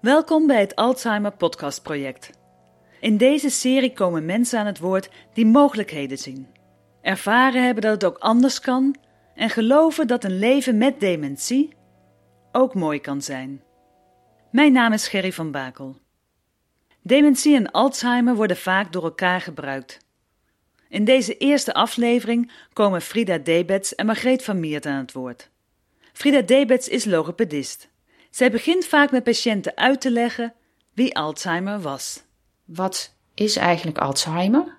Welkom bij het Alzheimer Podcast Project. In deze serie komen mensen aan het woord die mogelijkheden zien, ervaren hebben dat het ook anders kan en geloven dat een leven met dementie ook mooi kan zijn. Mijn naam is Gerry van Bakel. Dementie en Alzheimer worden vaak door elkaar gebruikt. In deze eerste aflevering komen Frida Debets en Margreet van Miert aan het woord. Frida Debets is logopedist. Zij begint vaak met patiënten uit te leggen wie Alzheimer was. Wat is eigenlijk Alzheimer?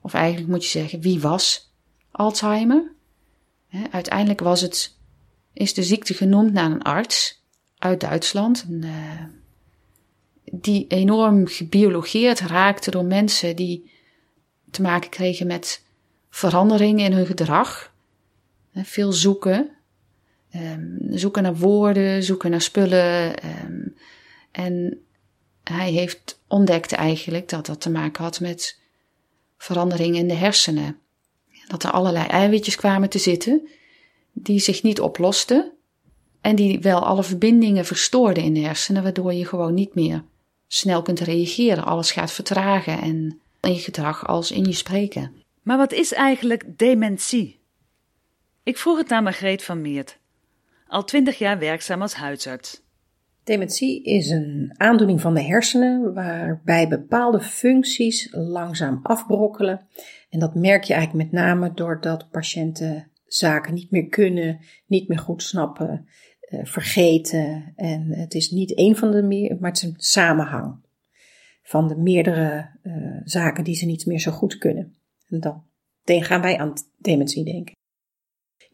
Of eigenlijk moet je zeggen, wie was Alzheimer? uiteindelijk was het, is de ziekte genoemd naar een arts uit Duitsland. Een, uh, die enorm gebiologeerd raakte door mensen die te maken kregen met veranderingen in hun gedrag. Veel zoeken. Um, zoeken naar woorden, zoeken naar spullen. Um, en hij heeft ontdekt eigenlijk dat dat te maken had met veranderingen in de hersenen. Dat er allerlei eiwitjes kwamen te zitten die zich niet oplosten en die wel alle verbindingen verstoorden in de hersenen, waardoor je gewoon niet meer snel kunt reageren. Alles gaat vertragen en in je gedrag als in je spreken. Maar wat is eigenlijk dementie? Ik vroeg het aan Margreet van Meert, al twintig jaar werkzaam als huisarts. Dementie is een aandoening van de hersenen waarbij bepaalde functies langzaam afbrokkelen. En dat merk je eigenlijk met name doordat patiënten zaken niet meer kunnen, niet meer goed snappen, uh, vergeten. En het is niet één van de meer, maar het is een samenhang van de meerdere uh, zaken die ze niet meer zo goed kunnen. En dan gaan wij aan dementie denken.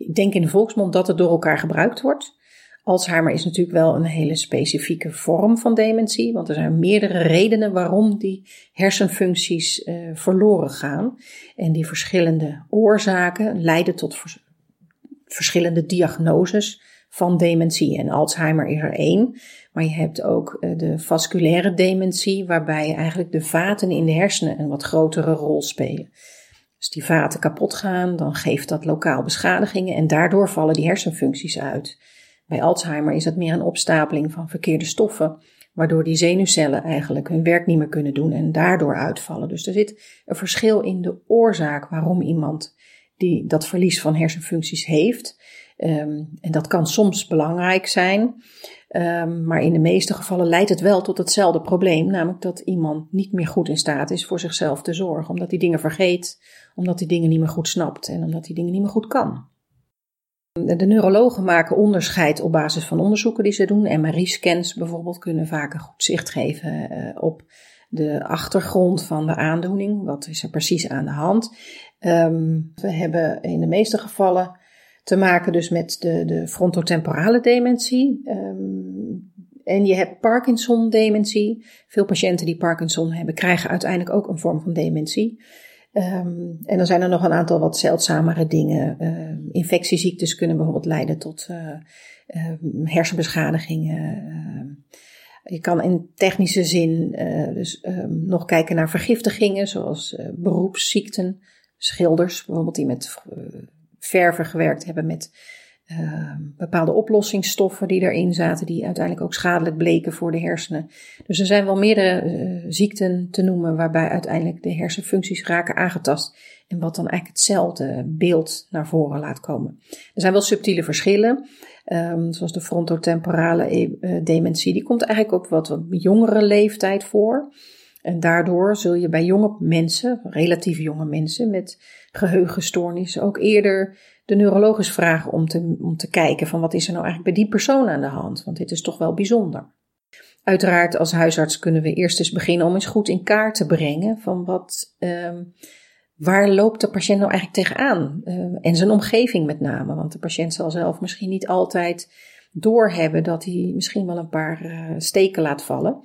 Ik denk in de volksmond dat het door elkaar gebruikt wordt. Alzheimer is natuurlijk wel een hele specifieke vorm van dementie, want er zijn meerdere redenen waarom die hersenfuncties uh, verloren gaan. En die verschillende oorzaken leiden tot vers verschillende diagnoses van dementie. En Alzheimer is er één, maar je hebt ook uh, de vasculaire dementie, waarbij eigenlijk de vaten in de hersenen een wat grotere rol spelen. Als die vaten kapot gaan, dan geeft dat lokaal beschadigingen en daardoor vallen die hersenfuncties uit. Bij Alzheimer is dat meer een opstapeling van verkeerde stoffen, waardoor die zenuwcellen eigenlijk hun werk niet meer kunnen doen en daardoor uitvallen. Dus er zit een verschil in de oorzaak waarom iemand die dat verlies van hersenfuncties heeft. Um, en dat kan soms belangrijk zijn, um, maar in de meeste gevallen leidt het wel tot hetzelfde probleem, namelijk dat iemand niet meer goed in staat is voor zichzelf te zorgen, omdat hij dingen vergeet, omdat hij dingen niet meer goed snapt en omdat hij dingen niet meer goed kan. De neurologen maken onderscheid op basis van onderzoeken die ze doen. MRI-scans bijvoorbeeld kunnen vaak een goed zicht geven uh, op de achtergrond van de aandoening. Wat is er precies aan de hand? Um, we hebben in de meeste gevallen te maken dus met de, de frontotemporale dementie. Um, en je hebt Parkinson-dementie. Veel patiënten die Parkinson hebben, krijgen uiteindelijk ook een vorm van dementie. Um, en dan zijn er nog een aantal wat zeldzamere dingen. Uh, infectieziektes kunnen bijvoorbeeld leiden tot uh, hersenbeschadigingen. je kan in technische zin dus ehm, nog kijken naar vergiftigingen, zoals beroepsziekten. Schilders bijvoorbeeld die met verven gewerkt hebben met uh, bepaalde oplossingsstoffen die erin zaten, die uiteindelijk ook schadelijk bleken voor de hersenen. Dus er zijn wel meerdere uh, ziekten te noemen waarbij uiteindelijk de hersenfuncties raken aangetast. En wat dan eigenlijk hetzelfde beeld naar voren laat komen. Er zijn wel subtiele verschillen. Ehm, zoals de frontotemporale e- dementie, die komt eigenlijk op wat, wat jongere leeftijd voor. En daardoor zul je bij jonge mensen, relatief jonge mensen met geheugenstoornissen, ook eerder de neurologus vragen om te, om te kijken van wat is er nou eigenlijk bij die persoon aan de hand. Want dit is toch wel bijzonder. Uiteraard als huisarts kunnen we eerst eens beginnen om eens goed in kaart te brengen van wat, um, waar loopt de patiënt nou eigenlijk tegenaan? Uh, en zijn omgeving met name, want de patiënt zal zelf misschien niet altijd doorhebben dat hij misschien wel een paar uh, steken laat vallen.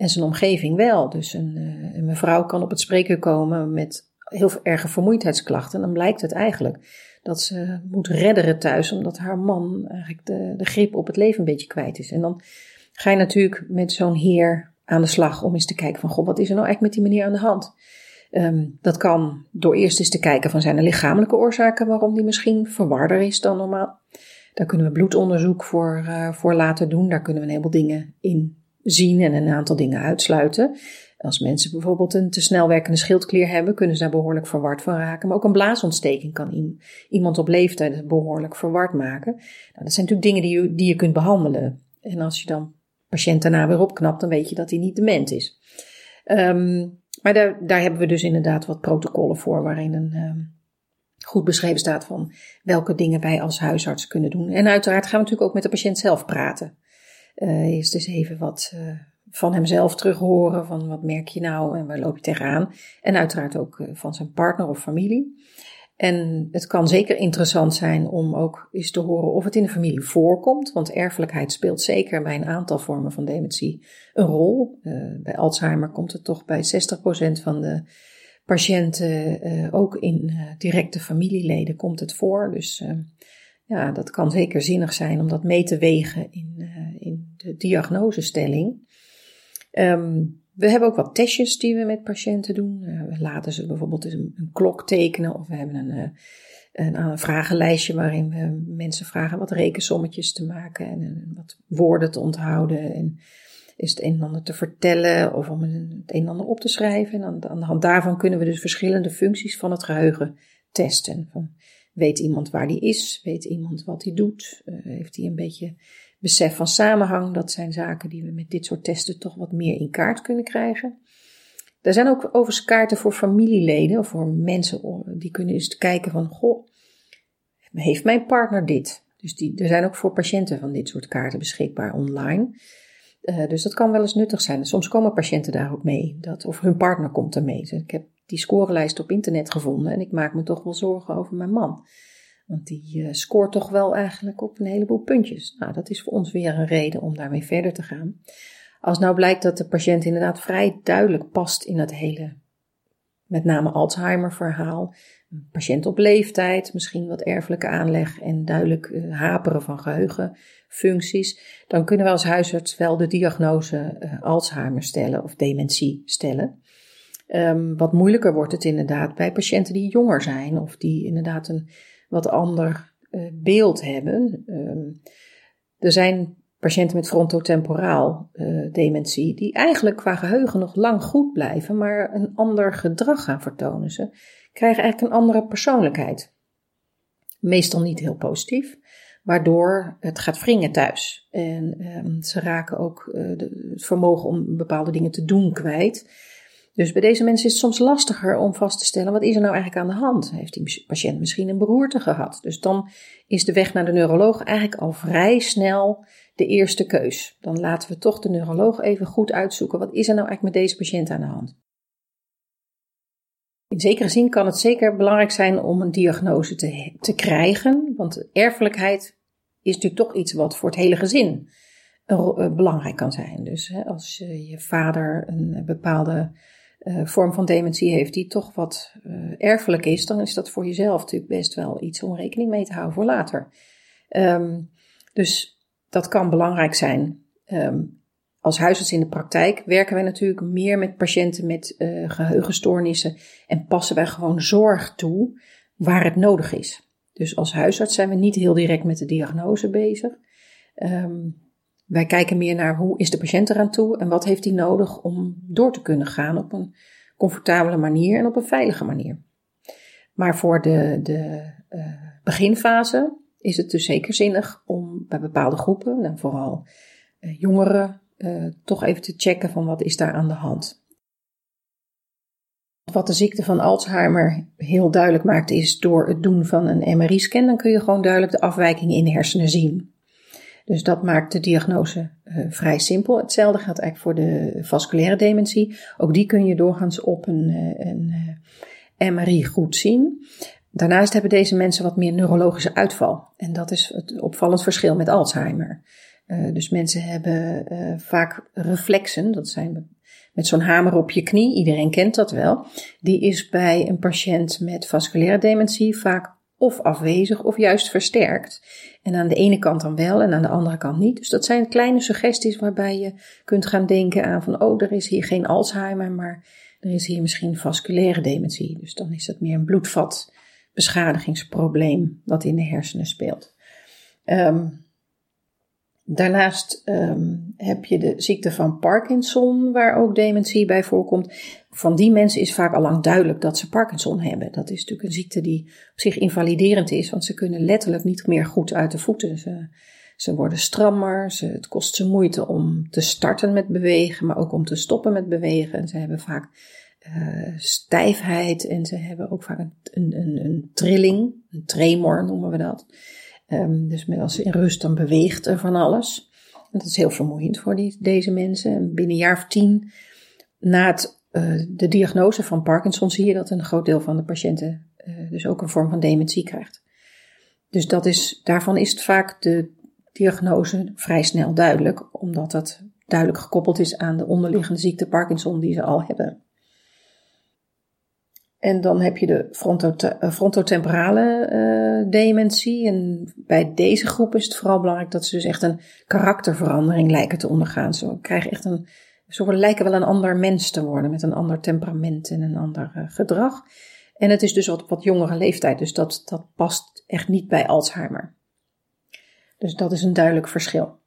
En zijn omgeving wel. Dus een, uh, een mevrouw kan op het spreekuur komen met heel erge vermoeidheidsklachten. En dan blijkt het eigenlijk dat ze moet redderen thuis, omdat haar man eigenlijk de, de grip op het leven een beetje kwijt is. En dan ga je natuurlijk met zo'n heer aan de slag om eens te kijken van, god, wat is er nou eigenlijk met die meneer aan de hand? Um, dat kan door eerst eens te kijken van zijn er lichamelijke oorzaken waarom die misschien verwarder is dan normaal. Daar kunnen we bloedonderzoek voor, uh, voor laten doen. Daar kunnen we een heleboel dingen in zien en een aantal dingen uitsluiten. Als mensen bijvoorbeeld een te snel werkende schildklier hebben, kunnen ze daar behoorlijk verward van raken. Maar ook een blaasontsteking kan iemand op leeftijd behoorlijk verward maken. Nou, dat zijn natuurlijk dingen die je, die je kunt behandelen. En als je dan patiënt daarna weer opknapt, dan weet je dat hij niet dement is. Um, maar daar, daar hebben we dus inderdaad wat protocollen voor, waarin een um, goed beschreven staat van welke dingen wij als huisarts kunnen doen. En uiteraard gaan we natuurlijk ook met de patiënt zelf praten. Uh, eerst eens even wat uh, van hemzelf terug horen, van wat merk je nou en waar loop je tegenaan. En uiteraard ook uh, van zijn partner of familie. En het kan zeker interessant zijn om ook eens te horen of het in de familie voorkomt, want erfelijkheid speelt zeker bij een aantal vormen van dementie een rol. Uh, bij Alzheimer komt het toch bij 60% van de patiënten, ook in directe familieleden, komt het voor. Dus ja, dat kan zeker zinnig zijn om dat mee te wegen in, in de diagnosestelling. Um, we hebben ook wat testjes die we met patiënten doen. Uh, we laten ze bijvoorbeeld een, een, klok tekenen of we hebben een, uh, een, een, vragenlijstje waarin we mensen vragen wat rekensommetjes te maken en, wat woorden te onthouden. En is het een en ander te vertellen of om het een en ander op te schrijven. En aan, aan de hand daarvan kunnen we dus verschillende functies van het geheugen testen. Weet iemand waar die is? Weet iemand wat hij doet? Uh, heeft hij een beetje besef van samenhang, dat zijn zaken die we met dit soort testen toch wat meer in kaart kunnen krijgen. Er zijn ook overigens kaarten voor familieleden of voor mensen die kunnen eens kijken van, goh, heeft mijn partner dit? Dus die, er zijn ook voor patiënten van dit soort kaarten beschikbaar online. Uh, dus dat kan wel eens nuttig zijn. Soms komen patiënten daar ook mee, dat, of hun partner komt er mee. Dus ik heb die scorelijst op internet gevonden en ik maak me toch wel zorgen over mijn man. Want die uh, scoort toch wel eigenlijk op een heleboel puntjes. Nou, dat is voor ons weer een reden om daarmee verder te gaan. Als nou blijkt dat de patiënt inderdaad vrij duidelijk past in het hele, met name Alzheimer verhaal. Een patiënt op leeftijd, misschien wat erfelijke aanleg en duidelijk uh, haperen van geheugenfuncties. Dan kunnen we als huisarts wel de diagnose uh, Alzheimer stellen of dementie stellen. Um, wat moeilijker wordt het inderdaad bij patiënten die jonger zijn of die inderdaad een wat ander uh, beeld hebben. Um, er zijn patiënten met frontotemporaal uh, dementie die eigenlijk qua geheugen nog lang goed blijven, maar een ander gedrag gaan vertonen. Ze krijgen eigenlijk een andere persoonlijkheid. Meestal niet heel positief, waardoor het gaat wringen thuis. En um, ze raken ook uh, de, het vermogen om bepaalde dingen te doen kwijt. Dus bij deze mensen is het soms lastiger om vast te stellen wat is er nou eigenlijk aan de hand. Heeft die patiënt misschien een beroerte gehad? Dus dan is de weg naar de neuroloog eigenlijk al vrij snel de eerste keus. Dan laten we toch de neuroloog even goed uitzoeken wat is er nou eigenlijk met deze patiënt aan de hand. In zekere zin kan het zeker belangrijk zijn om een diagnose te, te krijgen, want erfelijkheid is natuurlijk toch iets wat voor het hele gezin uh, belangrijk kan zijn. Dus hè, als je vader een bepaalde uh, vorm van dementie heeft die toch wat uh, erfelijk is, dan is dat voor jezelf natuurlijk best wel iets om rekening mee te houden voor later. Um, dus dat kan belangrijk zijn. Um, als huisarts in de praktijk werken wij natuurlijk meer met patiënten met uh, geheugenstoornissen en passen wij gewoon zorg toe waar het nodig is. Dus als huisarts zijn we niet heel direct met de diagnose bezig. Um, wij kijken meer naar hoe is de patiënt eraan toe en wat heeft hij nodig om door te kunnen gaan op een comfortabele manier en op een veilige manier. Maar voor de, de uh, beginfase is het dus zeker zinnig om bij bepaalde groepen, en vooral uh, jongeren, uh, toch even te checken van wat is daar aan de hand. Wat de ziekte van Alzheimer heel duidelijk maakt is door het doen van een MRI-scan, dan kun je gewoon duidelijk de afwijkingen in de hersenen zien. Dus dat maakt de diagnose uh, vrij simpel. Hetzelfde geldt eigenlijk voor de vasculaire dementie. Ook die kun je doorgaans op een, een MRI goed zien. Daarnaast hebben deze mensen wat meer neurologische uitval. En dat is het opvallend verschil met Alzheimer. Dus mensen hebben vaak reflexen, dat zijn met zo'n hamer op je knie, iedereen kent dat wel. Die is bij een patiënt met vasculaire dementie vaak of afwezig of juist versterkt. En aan de ene kant dan wel en aan de andere kant niet. Dus dat zijn kleine suggesties waarbij je kunt gaan denken aan van, oh, er is hier geen Alzheimer, maar er is hier misschien vasculaire dementie. Dus dan is dat meer een bloedvatbeschadigingsprobleem wat in de hersenen speelt. Um, daarnaast um, heb je de ziekte van Parkinson, waar ook dementie bij voorkomt. Van die mensen is vaak al lang duidelijk dat ze Parkinson hebben. Dat is natuurlijk een ziekte die op zich invaliderend is, want ze kunnen letterlijk niet meer goed uit de voeten. Ze, ze worden strammer, ze, het kost ze moeite om te starten met bewegen, maar ook om te stoppen met bewegen. En ze hebben vaak uh, stijfheid en ze hebben ook vaak een, een, een trilling, een tremor noemen we dat. Um, dus als ze in rust dan beweegt er van alles. Dat is heel vermoeiend voor die, deze mensen. En binnen een jaar of tien na het, uh, de diagnose van Parkinson zie je dat een groot deel van de patiënten uh, dus ook een vorm van dementie krijgt. Dus dat is, daarvan is het vaak de diagnose vrij snel duidelijk, omdat dat duidelijk gekoppeld is aan de onderliggende ziekte Parkinson die ze al hebben. En dan heb je de eh, frontotemporale uh, dementie. En bij deze groep is het vooral belangrijk dat ze dus echt een karakterverandering lijken te ondergaan. Ze krijgen echt een, ze lijken wel een ander mens te worden met een ander temperament en een ander uh, gedrag. En het is dus wat, wat jongere leeftijd, dus dat, dat past echt niet bij Alzheimer. Dus dat is een duidelijk verschil.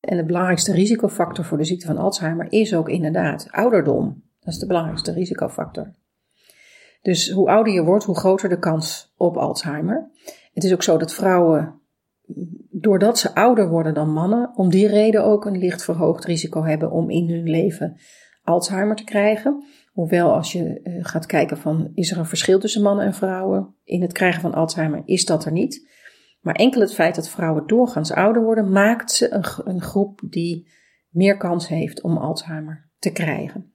En de belangrijkste risicofactor voor de ziekte van Alzheimer is ook inderdaad ouderdom. Dat is de belangrijkste risicofactor. Dus hoe ouder je wordt, hoe groter de kans op Alzheimer. Het is ook zo dat vrouwen, doordat ze ouder worden dan mannen, om die reden ook een licht verhoogd risico hebben om in hun leven Alzheimer te krijgen. Hoewel als je uh, gaat kijken van is er een verschil tussen mannen en vrouwen in het krijgen van Alzheimer, is dat er niet. Maar enkel het feit dat vrouwen doorgaans ouder worden, maakt ze een, een groep die meer kans heeft om Alzheimer te krijgen.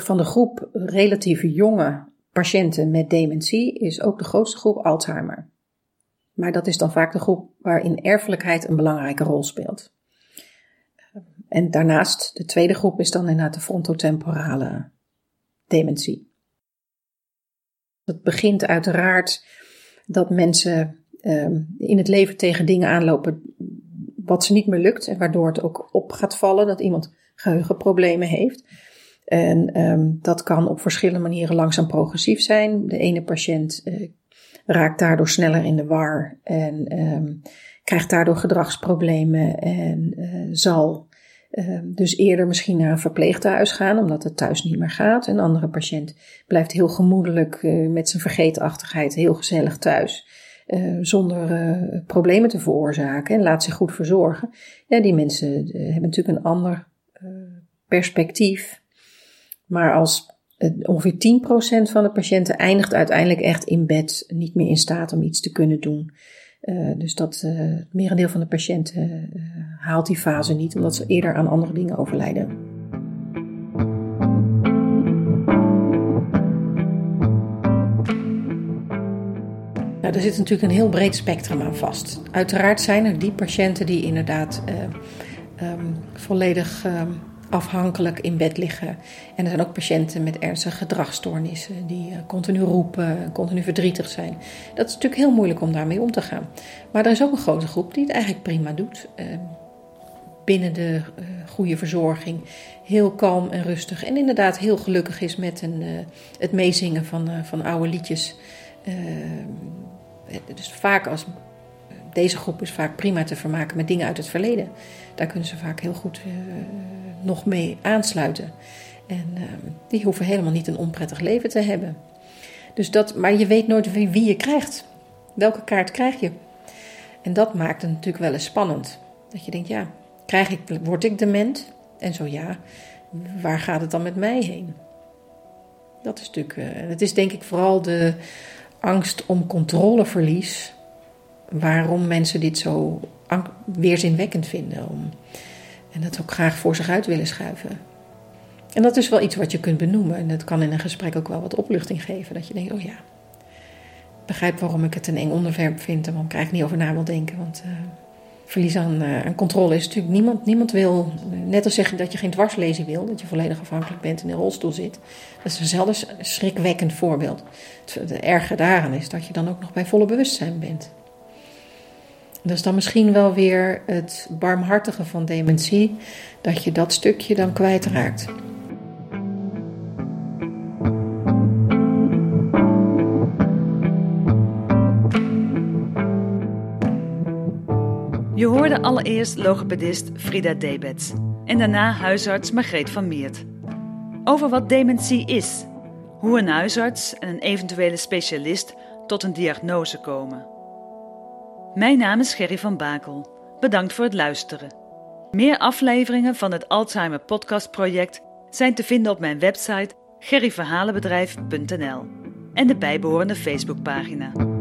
Van de groep relatief jonge patiënten met dementie is ook de grootste groep Alzheimer. Maar dat is dan vaak de groep waarin erfelijkheid een belangrijke rol speelt. En daarnaast, de tweede groep is dan inderdaad de frontotemporale dementie. Het begint uiteraard dat mensen um, in het leven tegen dingen aanlopen wat ze niet meer lukt en waardoor het ook op gaat vallen dat iemand geheugenproblemen heeft. En um, dat kan op verschillende manieren langzaam progressief zijn. De ene patiënt uh, raakt daardoor sneller in de war en um, krijgt daardoor gedragsproblemen en uh, zal uh, dus eerder misschien naar een verpleeghuis gaan, omdat het thuis niet meer gaat. Een andere patiënt blijft heel gemoedelijk met zijn vergeetachtigheid heel gezellig thuis. zonder problemen te veroorzaken en laat zich goed verzorgen. Ja, die mensen hebben natuurlijk een ander perspectief maar als ongeveer 10% van de patiënten eindigt uiteindelijk echt in bed, niet meer in staat om iets te kunnen doen. Uh, dus dat uh, het merendeel van de patiënten uh, haalt die fase niet, omdat ze eerder aan andere dingen overlijden. Nou, er zit natuurlijk een heel breed spectrum aan vast. Uiteraard zijn er die patiënten die inderdaad um, volledig um, afhankelijk in bed liggen. En er zijn ook patiënten met ernstige gedragsstoornissen die uh, continu roepen, continu verdrietig zijn. Dat is natuurlijk heel moeilijk om daarmee om te gaan. Maar er is ook een grote groep die het eigenlijk prima doet. Uh, binnen de uh, goede verzorging. Heel kalm en rustig. En inderdaad heel gelukkig is met een, het meezingen van, van oude liedjes. dus vaak als deze groep is vaak prima te vermaken met dingen uit het verleden. Daar kunnen ze vaak heel goed nog mee aansluiten. En uh, die hoeven helemaal niet een onprettig leven te hebben. Dus dat, maar je weet nooit wie, je krijgt. Welke kaart krijg je? En dat maakt het natuurlijk wel eens spannend. Dat je denkt, ja, krijg ik, word ik dement? En zo ja, waar gaat het dan met mij heen? Dat is natuurlijk, uh, het is denk ik vooral de angst om controleverlies. Waarom mensen dit zo weerzinwekkend vinden. Om, en dat ook graag voor zich uit willen schuiven. En dat is wel iets wat je kunt benoemen. En dat kan in een gesprek ook wel wat opluchting geven. Dat je denkt, oh ja, begrijp waarom ik het een eng onderwerp vind. En waarom ik eigenlijk niet over na wil denken. Want uh, verlies aan, uh, aan, controle is natuurlijk niemand. Niemand wil, net als zeggen dat je geen dwarslezen wil. Dat je volledig afhankelijk bent en in een rolstoel zit. Dat is eenzelfde schrikwekkend voorbeeld. Het, het erge daaraan is dat je dan ook nog bij volle bewustzijn bent. Dat is dan misschien wel weer het barmhartige van dementie. Dat je dat stukje dan kwijtraakt. Je hoorde allereerst logopedist Frida Debets en daarna huisarts Margreet van Miert. Over wat dementie is, hoe een huisarts en een eventuele specialist tot een diagnose komen. Mijn naam is Gerry van Bakel. Bedankt voor het luisteren. Meer afleveringen van het Alzheimer Podcast Project zijn te vinden op mijn website gerryverhalenbedrijf.nl en de bijbehorende Facebookpagina.